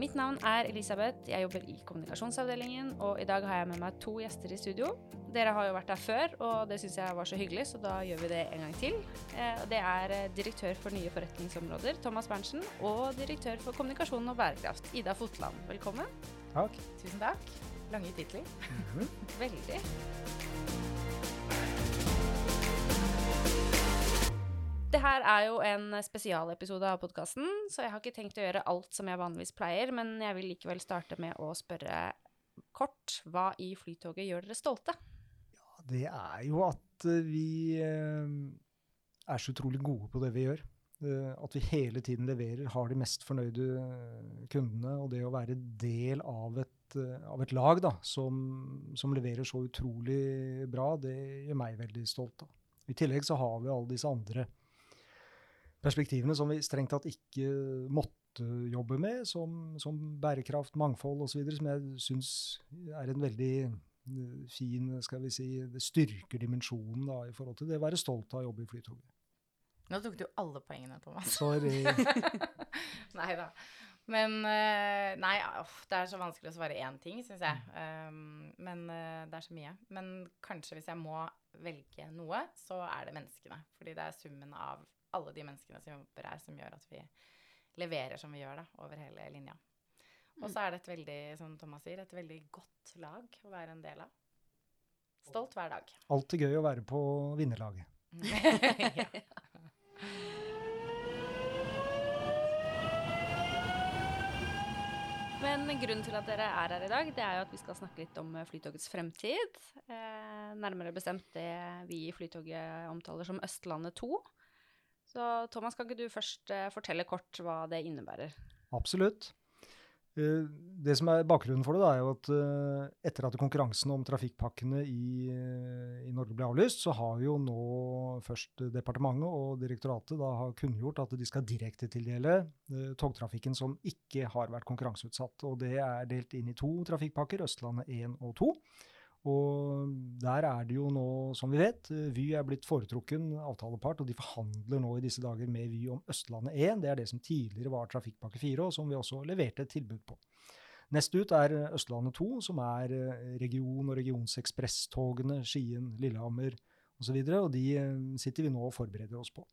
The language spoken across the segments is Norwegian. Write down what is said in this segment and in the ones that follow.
Mitt navn er Elisabeth, jeg jobber i kommunikasjonsavdelingen, og i dag har jeg med meg to gjester i studio. Dere har jo vært der før, og det syns jeg var så hyggelig, så da gjør vi det en gang til. Eh, Det er eh, direktør for nye forretningsområder, Thomas Berntsen, og direktør for kommunikasjon og bærekraft, Ida Fotland. Velkommen. Takk. Tusen takk. Lange titler. Veldig. Det her er jo en spesialepisode av podkasten, så jeg har ikke tenkt å gjøre alt som jeg vanligvis pleier, men jeg vil likevel starte med å spørre kort hva i Flytoget gjør dere stolte? Det er jo at eh, vi eh, er så utrolig gode på det vi gjør. Eh, At vi hele tiden leverer, har de mest fornøyde kundene. Og det å være del av et, av et lag da, som, som leverer så utrolig bra, det gjør meg veldig stolt. Da. I tillegg så har vi alle disse andre perspektivene som vi strengt tatt ikke måtte jobbe med, som, som bærekraft, mangfold osv., som jeg syns er en veldig eh, fin skal vi si, Det styrker dimensjonen da, i forhold til det å være stolt av å jobbe i Flytoget. Nå tok du alle poengene, Thomas. Sorry. nei da. Men eh, Nei, off, det er så vanskelig å svare én ting, syns jeg. Um, men eh, det er så mye. Men kanskje hvis jeg må velge noe, så er det menneskene. Fordi det er summen av alle de menneskene som jobber her, som gjør at vi leverer som vi gjør da, over hele linja. Og så er det et veldig, som Thomas sier, et veldig godt lag å være en del av. Stolt hver dag. Alltid gøy å være på vinnerlaget. ja. Men grunnen til at dere er her i dag, det er jo at vi skal snakke litt om eh, Flytogets fremtid. Eh, nærmere bestemt det vi i Flytoget omtaler som Østlandet 2. Så Thomas, kan ikke du først eh, fortelle kort hva det innebærer? Absolutt. Eh, Det som er bakgrunnen for det, da, er jo at eh, etter at konkurransen om trafikkpakkene i, eh, i Norge ble avlyst, så har jo nå først departementet og direktoratet da har kunngjort at de skal direktetildele togtrafikken som ikke har vært konkurranseutsatt. Og det er delt inn i to trafikkpakker, Østlandet 1 og 2. Og der er det jo nå, som vi vet, Vy er blitt foretrukken avtalepart, og de forhandler nå i disse dager med Vy om Østlandet 1. Det er det som tidligere var Trafikkpakke 4, og som vi også leverte et tilbud på. Nest ut er Østlandet 2, som er eh, region- og regionsekspresstogene Skien, Lillehammer osv. Og, og de eh, sitter vi nå og forbereder oss på.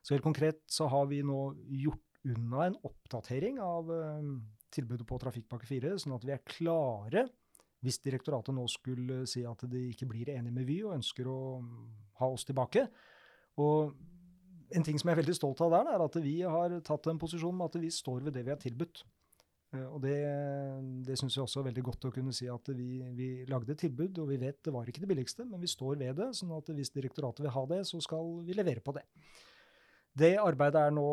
Så helt konkret så har vi nå gjort unna en oppdatering av eh, tilbudet på Trafikkpakke 4, sånn at vi er klare hvis direktoratet nå skulle si at de ikke blir enige med Vy og ønsker å mm, ha oss tilbake. Og en ting som jeg er veldig stolt av der, er at vi har tatt en posisjon med at vi står ved det vi har tilbudt. Eh, Og det, det syns jeg også er veldig godt å kunne si at vi, vi lagde et tilbud, og vi vet det var ikke det billigste, men vi står ved det. sånn at hvis direktoratet vil ha det, så skal vi levere på det. Det arbeidet er nå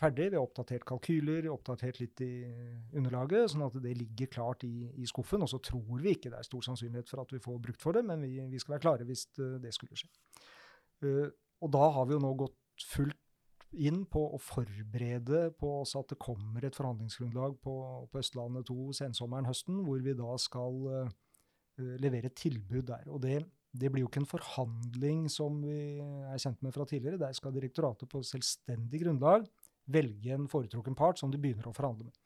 ferdig. Vi har oppdatert kalkyler, oppdatert litt i underlaget, sånn at det ligger klart i, i skuffen. Og så tror vi ikke det er stor sannsynlighet for at vi får brukt for det, men vi, vi skal være klare hvis det, det skulle skje. Eh, og da har vi jo nå gått fullt inn på å forberede på at det kommer et forhandlingsgrunnlag på, på Østlandet 2 sensommeren, høsten, hvor vi da skal eh, eh, levere tilbud der. Og det, det blir jo ikke en forhandling som vi er kjent med fra tidligere. Der skal direktoratet på selvstendig grunnlag velge en foretrukken part som de begynner å forhandle med.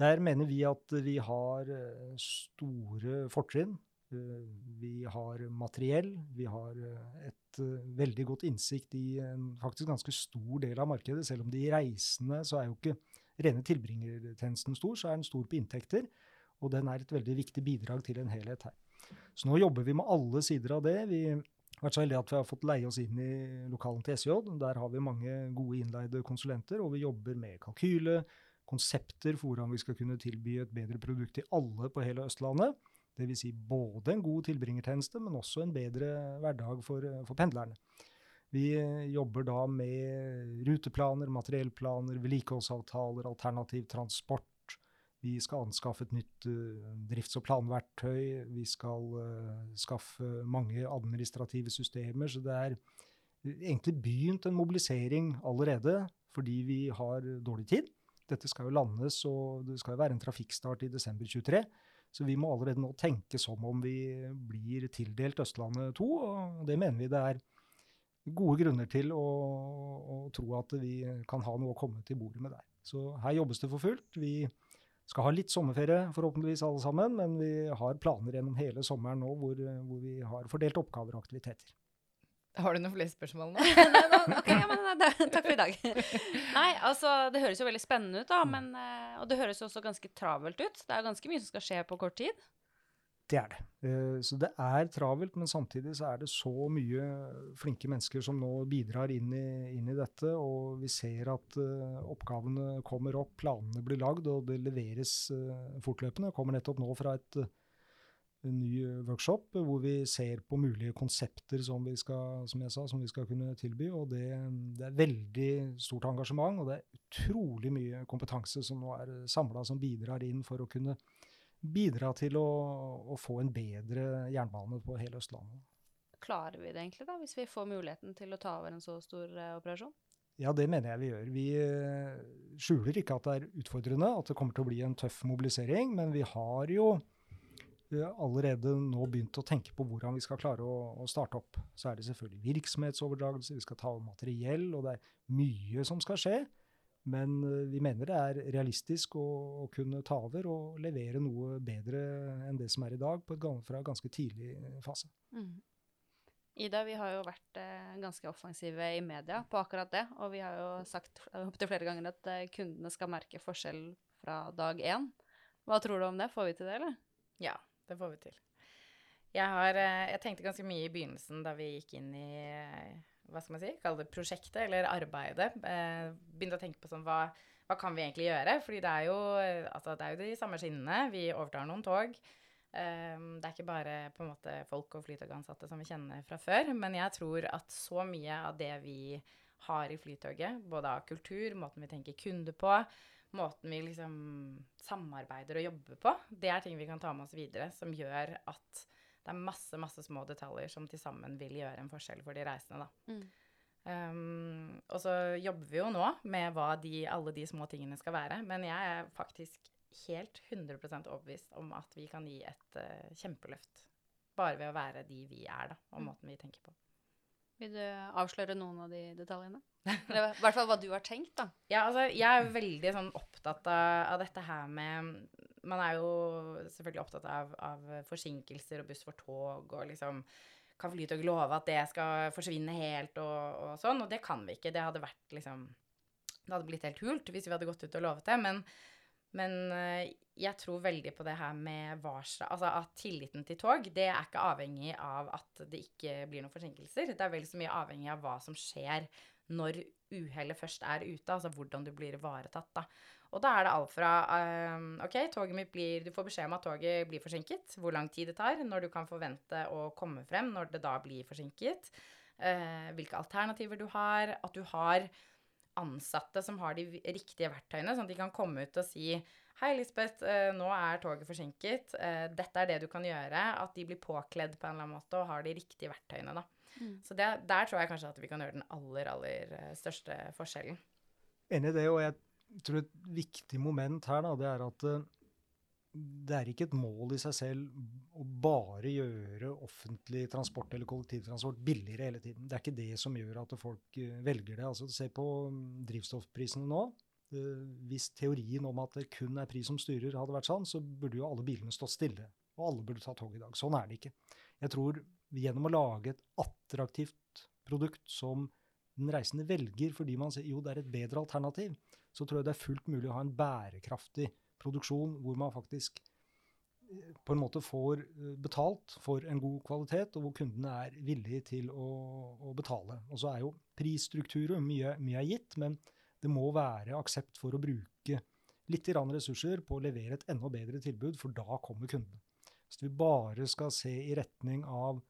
Der mener vi at vi har eh, store fortrinn. Eh, Vi har materiell, vi har eh, et veldig godt innsikt i en faktisk ganske stor del av markedet. Selv om de reisende, så er jo ikke rene tilbringertjenesten stor, så er den stor på inntekter. Og den er et veldig viktig bidrag til en helhet her. Så nå jobber vi med alle sider av det. Vi har vært så heldige at vi har fått leie oss inn i lokalen til SJ. Der har vi mange gode innleide konsulenter, og vi jobber med kalkyle, konsepter for hvordan vi skal kunne tilby et bedre produkt til alle på hele Østlandet. Dvs. Si både en god tilbringertjeneste, men også en bedre hverdag for, for pendlerne. Vi eh, jobber da med ruteplaner, materiellplaner, vedlikeholdsavtaler, alternativ transport. Vi skal anskaffe et nytt uh, drifts- og planverktøy. Vi skal uh, skaffe mange administrative systemer. Så det er egentlig begynt en mobilisering allerede fordi vi har dårlig tid. Dette skal jo landes, og det skal jo være en trafikkstart i desember 23. Så vi må allerede nå tenke som om vi blir tildelt Østlandet 2, og det mener vi det er gode grunner til å, å tro at vi kan ha noe å komme til bordet med der. Så her jobbes det for fullt. Vi skal ha litt sommerferie forhåpentligvis alle sammen, men vi har planer gjennom hele sommeren nå hvor, hvor vi har fordelt oppgaver og aktiviteter. Har du noen flere spørsmål nå? nei, nå ok, ja, men da, takk for i dag. Nei, altså, det høres jo veldig spennende ut, da, men, eh, og det høres jo også ganske travelt ut. Det er ganske mye som skal skje på kort tid. Det er det. Eh, så det er travelt, men samtidig så er det så mye flinke mennesker som nå bidrar inn i, inn i dette, og vi ser at uh, oppgavene kommer opp, planene blir lagd, og det leveres uh, fortløpende. Jeg kommer nettopp nå fra et ny workshop hvor vi ser på mulige konsepter som vi skal, som jeg sa, som vi skal kunne tilby. og det, det, er veldig stort engasjement, og det er utrolig mye kompetanse som nå er samla, som bidrar inn for å kunne bidra til å, å, få en bedre jernbane på hele Østlandet. Klarer vi det egentlig, da, hvis vi får muligheten til å ta over en så stor uh, operasjon? Ja, det mener jeg vi gjør. Vi uh, skjuler ikke at det er utfordrende, at det kommer til å bli en tøff mobilisering, men vi har jo allerede nå begynt å tenke på hvordan vi skal klare å, å, starte opp. Så er det selvfølgelig virksomhetsoverdragelse, vi skal ta over materiell, og det er mye som skal skje. Men eh, vi mener det er realistisk å, å kunne ta over og levere noe bedre enn det som er i dag, på et, fra ganske tidlig fase. Mm. Ida, vi har jo vært eh, ganske offensive i media på akkurat det. Og vi har jo sagt opptil flere ganger at eh, kundene skal merke forskjell fra dag én. Hva tror du om det? Får vi til det, eller? Ja, det får vi til. Jeg, har, eh, jeg tenkte ganske mye i begynnelsen da vi gikk inn i eh, hva skal man si, kalle det prosjektet eller arbeidet. Eh, begynte å tenke på sånn hva, hva, kan vi egentlig gjøre? Fordi det er jo, altså, det er jo de samme skinnene. Vi overtar noen tog. Um, det er ikke bare på en måte folk og flytogansatte som vi kjenner fra før. Men jeg tror at så mye av det vi har i Flytoget, både av kultur, måten vi tenker kunde på, måten vi liksom samarbeider og jobber på, det er ting vi kan ta med oss videre, som gjør at det er masse, masse små detaljer som til sammen vil gjøre en forskjell for de reisende, da. Mm. Um, og så jobber vi jo nå med hva de, alle de små tingene skal være, men jeg er faktisk helt 100% overbevist om at vi kan gi et uh, kjempeløft bare ved å være de vi er, da, og mm. måten vi tenker på. Vil du avsløre noen av de detaljene? Eller i hvert fall hva du har tenkt, da. Ja, altså, jeg er veldig sånn opptatt av, av, dette her med Man er jo selvfølgelig opptatt av, av forsinkelser og buss for tog og liksom Kan Flytog love at det skal forsvinne helt og, og, sånn? Og det kan vi ikke. Det hadde vært liksom Det hadde blitt helt hult hvis vi hadde gått ut og lovet det. Men men eh, jeg tror veldig på det her med varsel Altså at tilliten til tog, det er ikke avhengig av at det ikke blir noen forsinkelser. Det er vel så mye avhengig av hva som skjer når uhellet først er ute, altså hvordan du blir ivaretatt, da. Og da er det alt fra um, OK, toget mitt blir Du får beskjed om at toget blir forsinket, hvor lang tid det tar, når du kan forvente å komme frem når det da blir forsinket, uh, hvilke alternativer du har, at du har ansatte som har de riktige verktøyene, sånn at de kan komme ut og si Hei, Lisbeth, eh, nå er toget forsinket. Eh, dette er det du kan gjøre. At de blir påkledd på en eller annen måte og har de riktige verktøyene. da. Mm. Så det, der tror jeg kanskje at vi kan gjøre den aller, aller eh, største forskjellen. Enig i det, og jeg tror et viktig moment her da, det er at det er ikke et mål i seg selv å bare gjøre offentlig transport eller kollektivtransport billigere hele tiden. Det er ikke det som gjør at folk eh, velger det. Altså, Se på mm, drivstoffprisene nå. Hvis teorien om at det kun er pris som styrer, hadde vært sann, så burde jo alle bilene stått stille. Og alle burde ta tog i dag. Sånn er det ikke. Jeg tror gjennom å lage et attraktivt produkt som den reisende velger fordi man sier jo det er et bedre alternativ, så tror jeg det er fullt mulig å ha en bærekraftig produksjon hvor man faktisk eh, på en måte får eh, betalt for en god kvalitet, og hvor kundene er villige til å, å betale. Og så er jo prisstrukturer mye, mye, er gitt, men det må være aksept for å bruke litt ressurser på å levere et enda bedre tilbud, for da kommer kundene. Hvis vi bare skal se i retning av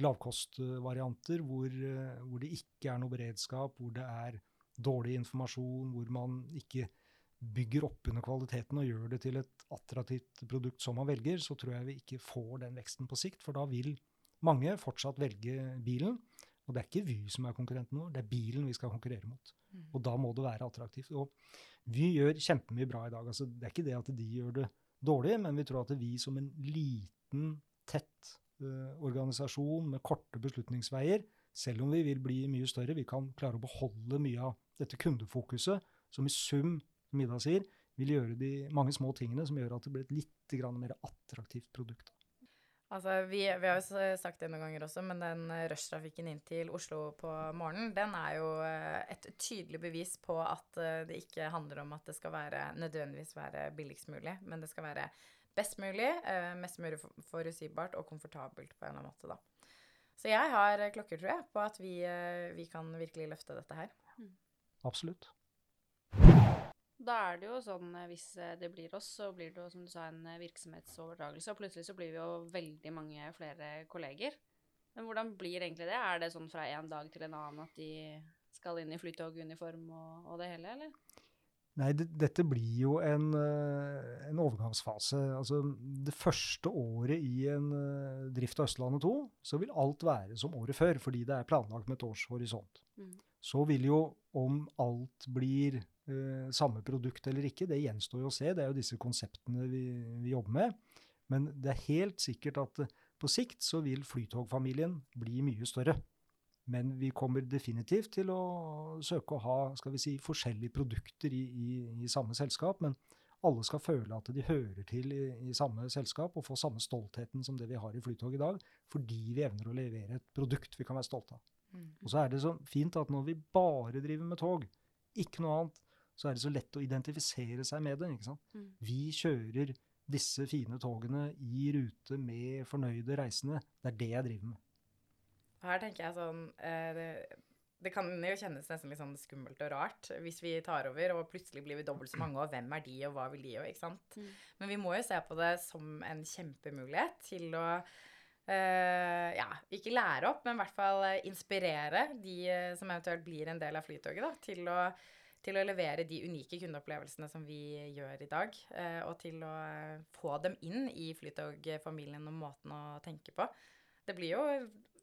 lavkostvarianter hvor, eh, hvor det ikke er noe beredskap, hvor det er dårlig informasjon, hvor man ikke bygger opp under kvaliteten og gjør det til et attraktivt produkt som man velger, så tror jeg vi ikke får den veksten på sikt. For da vil mange fortsatt velge bilen. Og det er ikke Vy som er konkurrenten vår, det er bilen vi skal konkurrere mot. Mm. Og da må det være attraktivt. Og Vy gjør kjempemye bra i dag. Altså, det er ikke det at de gjør det dårlig, men vi tror at vi som en liten, tett uh, organisasjon med korte beslutningsveier, selv om vi vil bli mye større, vi kan klare å beholde mye av dette kundefokuset, som i sum, som Ida sier, vil gjøre de mange små tingene som gjør at det blir et litt mer attraktivt produkt. Altså, vi, vi har jo sagt det noen ganger også, men den rushtrafikken inn til Oslo på morgenen, den er jo eh, et tydelig bevis på at eh, det ikke handler om at det skal være nødvendigvis være billigst mulig, men det skal være best mulig, eh, mest mulig for- forutsigbart og komfortabelt på en eller annen måte, da. Så jeg har klokker, tror jeg, på at vi, vi kan virkelig løfte dette her. Absolutt. Da er det jo sånn eh, hvis eh, det blir oss, så blir det jo som du sa en eh, virksomhetsoverdragelse, og plutselig så blir vi jo veldig mange flere kolleger. Men hvordan blir egentlig det? Er det sånn fra en dag til en annen at de skal inn i flytoguniform og, og det hele, eller? Nei, det, dette blir jo en, en overgangsfase. Altså, det første året i en drift av Østlandet 2, så vil alt være som året før, fordi det er planlagt med et års horisont. Mm. Så vil jo om alt blir eh, samme produkt eller ikke, det gjenstår jo å se. Det er jo disse konseptene vi, vi jobber med. Men det er helt sikkert at eh, på sikt så vil flytogfamilien bli mye større. Men vi kommer definitivt til å søke å ha skal vi si, forskjellige produkter i, i, i samme selskap. Men alle skal føle at de hører til i, i samme selskap og få samme stoltheten som det vi har i Flytog i dag, fordi vi evner å levere et produkt vi kan være stolte av. Og så er det så fint at når vi bare driver med tog, ikke noe annet, så er det så lett å identifisere seg med det. ikke sant? Mm. Vi kjører disse fine togene i rute med fornøyde reisende. Det er det jeg driver med. Her tenker jeg sånn eh, det, det kan jo kjennes nesten litt sånn skummelt og rart hvis vi tar over, og plutselig blir vi dobbelt så mange, og hvem er de, og hva vil de, og ikke sant. Mm. Men vi må jo se på det som en kjempemulighet til å eh, ja, ikke lære opp, men i hvert fall eh, inspirere de uh, som eventuelt blir en del av Flytoget, da, til å, til å levere de unike kundeopplevelsene som vi gjør i dag, Uh, og til å få dem inn i Flytog-familien og måten å tenke på. Det blir jo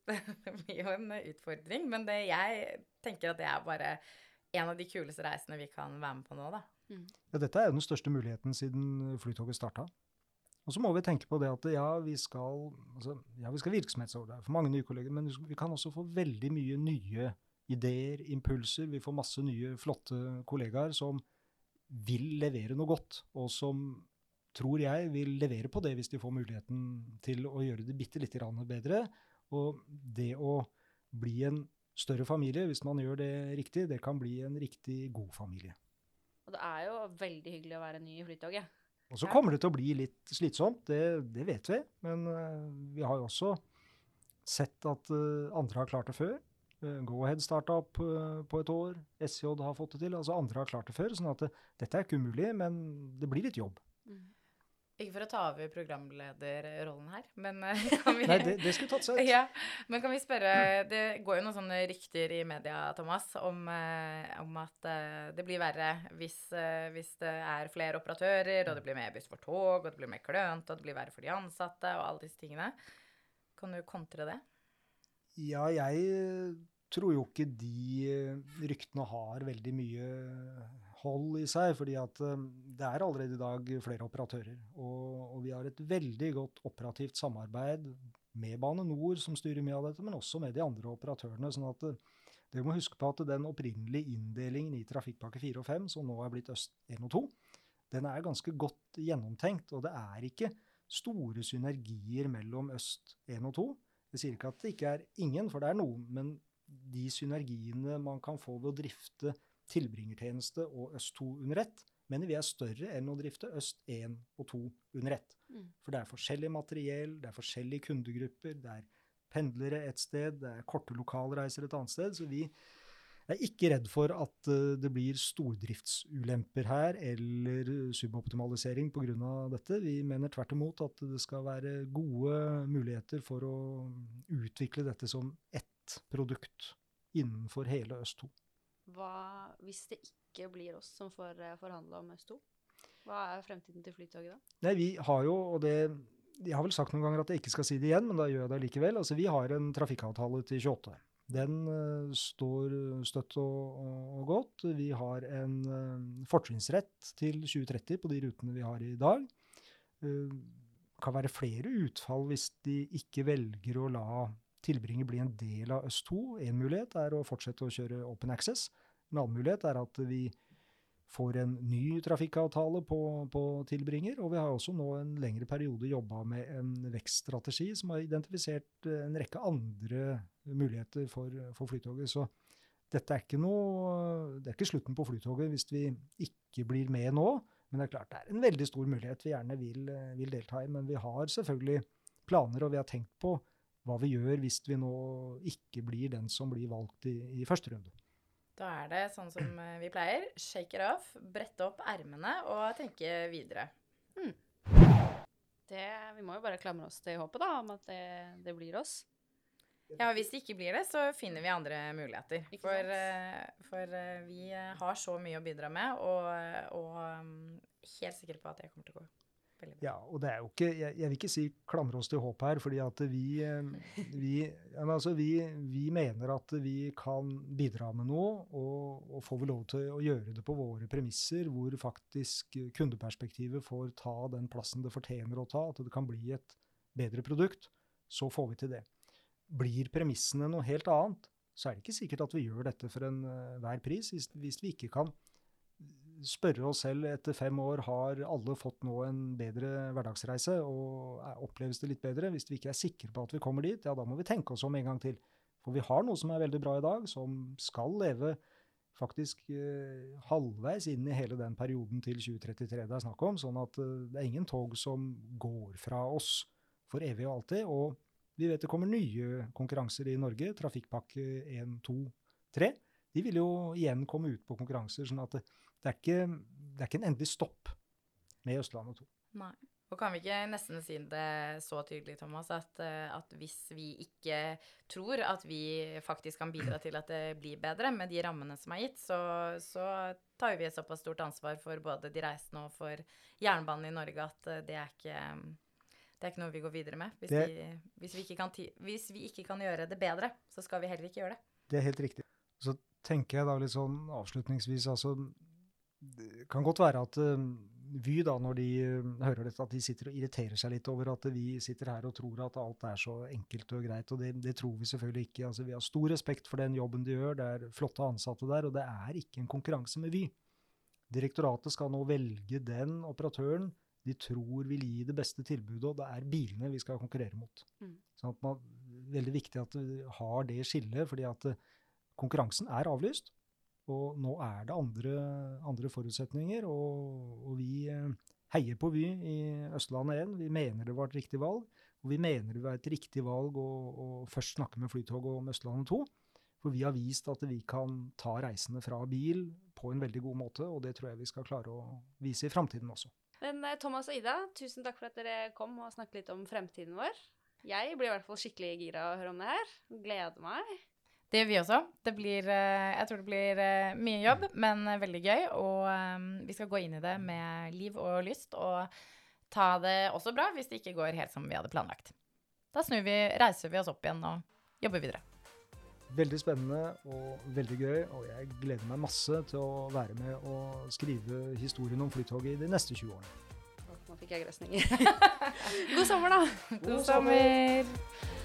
det blir jo en utfordring, men det, jeg tenker at det er bare en av de kuleste reisene vi kan være med på nå, da. Ja, dette er jo den største muligheten siden Flytoget starta. Og så må vi tenke på det at ja, vi skal, altså, ja, vi skal virksomhetsoverdrage for mange nye kolleger, men vi kan også få veldig mye nye ideer, impulser. Vi får masse nye, flotte kollegaer som vil levere noe godt, og som tror jeg vil levere på det hvis de får muligheten til å gjøre det bitte lite grann bedre. Og det å bli en større familie, hvis man gjør det riktig, det kan bli en riktig god familie. Og det er jo veldig hyggelig å være ny i Flytoget. Og så kommer det til å bli litt slitsomt, det, det vet vi. Men eh, vi har jo også sett at eh, andre har klart det før. Uh, Go-Ahead starta opp eh, på et år. SJ har fått det til. altså Andre har klart det før. sånn at det, dette er ikke umulig, men det blir litt jobb. Ikke for å ta over programlederrollen her, men eh, kan vi Nei, det, det skulle tatt seg ut. Ja, men kan vi spørre Det går jo noen sånne rykter i media, Thomas, om, eh, om at eh, det blir verre hvis, hvis det er flere operatører, og det blir mer buss for tog, og det blir mer klønt, og det blir verre for de ansatte, og alle disse tingene. Kan du kontre det? Ja, jeg tror jo ikke de ryktene har veldig mye hold i seg, fordi at eh, det er allerede i dag flere operatører. Og, og vi har et veldig godt operativt samarbeid med Bane NOR, som styrer mye av dette, men også med de andre operatørene. sånn at eh, dere må huske på at den opprinnelige inndelingen i Trafikkpakke 4 og 5, som nå er blitt Øst 1 og 2, den er ganske godt gjennomtenkt, og det er ikke store synergier mellom Øst 1 og 2. Jeg sier ikke at det ikke er ingen, for det er noen, men de synergiene man kan få ved å drifte tilbringertjeneste og Øst 2 under ett, mener vi er større enn å drifte Øst 1 og 2 under ett. Mm. For det er forskjellig materiell, det er forskjellige kundegrupper, det er pendlere et sted, det er korte lokalreiser et annet sted. Så vi er ikke redd for at eh, det blir stordriftsulemper her eller suboptimalisering pga. dette. Vi mener tvert imot at det skal være gode muligheter for å utvikle dette som ett produkt innenfor hele Øst 2. Hva hvis det ikke blir oss som får eh, forhandla om S2? Hva er fremtiden til Flytoget da? Nei, vi har jo, og det Jeg har vel sagt noen ganger at jeg ikke skal si det igjen, men da gjør jeg det likevel. Altså, vi har en trafikkavtale til 28. Den uh, står støtt og, og, godt. Vi har en uh, fortrinnsrett til 2030 på de rutene vi har i dag. Uh, kan være flere utfall hvis de ikke velger å la tilbringer blir en del av Øst2. En mulighet er å fortsette å kjøre open access. En annen mulighet er at vi får en ny trafikkavtale på, på, tilbringer. Og vi har også nå en lengre periode jobba med en vekststrategi som har identifisert eh, en rekke andre muligheter for, for Flytoget. Så dette er ikke, noe, det er ikke slutten på Flytoget hvis vi ikke blir med nå. Men det er klart det er en veldig stor mulighet vi gjerne vil, vil delta i. Men vi har selvfølgelig planer, og vi har tenkt på hva vi gjør hvis vi nå ikke blir den som blir valgt i, i første runde. Da er det sånn som eh, vi pleier. Shake it off, brette opp ermene og tenke videre. Hmm. Det, vi må jo bare klamre oss til håpet da, om at det, det, blir oss. Ja, og hvis det ikke blir det, så finner vi andre muligheter. For, uh, for uh, vi har så mye å bidra med, og, og um, helt sikre på at det kommer til å gå ja, og det er jo ikke Jeg, jeg vil ikke si klamre oss til håp her, fordi at vi, eh, men altså vi, vi mener at vi kan bidra med noe, og, og, får vi lov til å gjøre det på våre premisser, hvor faktisk kundeperspektivet får ta den plassen det fortjener å ta, at det kan bli et bedre produkt, så får vi til det. Blir premissene noe helt annet, så er det ikke sikkert at vi gjør dette for enhver pris, hvis, hvis vi ikke kan spørre oss selv etter fem år har alle fått nå en bedre hverdagsreise, og oppleves det litt bedre? Hvis vi ikke er sikre på at vi kommer dit, ja, da må vi tenke oss om en gang til. For vi har noe som er veldig bra i dag, som skal leve faktisk eh, halvveis inn i hele den perioden til 2033 det er snakk om. Sånn at eh, det er ingen tog som går fra oss for evig og alltid. Og vi vet det kommer nye konkurranser i Norge. Trafikkpakke 1, 2, 3. De vil jo igjen komme ut på konkurranser. sånn at det, det er ikke, det er ikke en endelig stopp med Østlandet 2. Nei. Og kan vi ikke nesten si det så tydelig, Thomas, at, eh, at, hvis vi ikke tror at vi faktisk kan bidra til at det blir bedre med de rammene som er gitt, så, så tar vi et såpass stort ansvar for både de reisende og for jernbanen i Norge at eh, det er ikke, det er ikke noe vi går videre med. Hvis, det, vi, hvis, vi kan, hvis, vi, ikke kan, gjøre det bedre, så skal vi heller ikke gjøre det. Det er helt riktig. Så tenker jeg da litt sånn avslutningsvis, altså det kan godt være at uh, Vy, da, når de uh, hører dette, at de sitter og irriterer seg litt over at vi sitter her og tror at alt er så enkelt og greit. Og det, det tror vi selvfølgelig ikke. Altså, vi har stor respekt for den jobben de gjør. Det er flotte ansatte der, og det er ikke en konkurranse med Vy. Direktoratet skal nå velge den operatøren de tror vil gi det beste tilbudet, og det er bilene vi skal konkurrere mot. Mm. Sånn at man, Veldig viktig at vi har det skillet, fordi at uh, konkurransen er avlyst. Og nå er det andre, andre forutsetninger, og, og, vi eh, heier på Vy i Østlandet 1. Vi mener det var et riktig valg, og vi mener det var et riktig valg å, å først snakke med Flytoget om Østlandet 2. For vi har vist at vi kan ta reisende fra bil på en veldig god måte, og det tror jeg vi skal klare å vise i framtiden også. Men eh, Thomas og Ida, tusen takk for at dere kom og snakket litt om fremtiden vår. Jeg blir i hvert fall skikkelig gira å høre om det her. Gleder meg. Det gjør vi også. Det blir, eh, jeg tror det blir eh, mye jobb, men eh, veldig gøy. Og vi skal gå inn i det med liv og lyst, og ta det også bra hvis det ikke går helt som vi hadde planlagt. Da snur vi, reiser vi oss opp igjen og jobber videre. Veldig spennende og veldig gøy, og jeg gleder meg masse til å være med og skrive historien om Flytoget i de neste 20 årene. Nå fikk jeg grøsninger. God sommer, da. God, God sommer. sommer.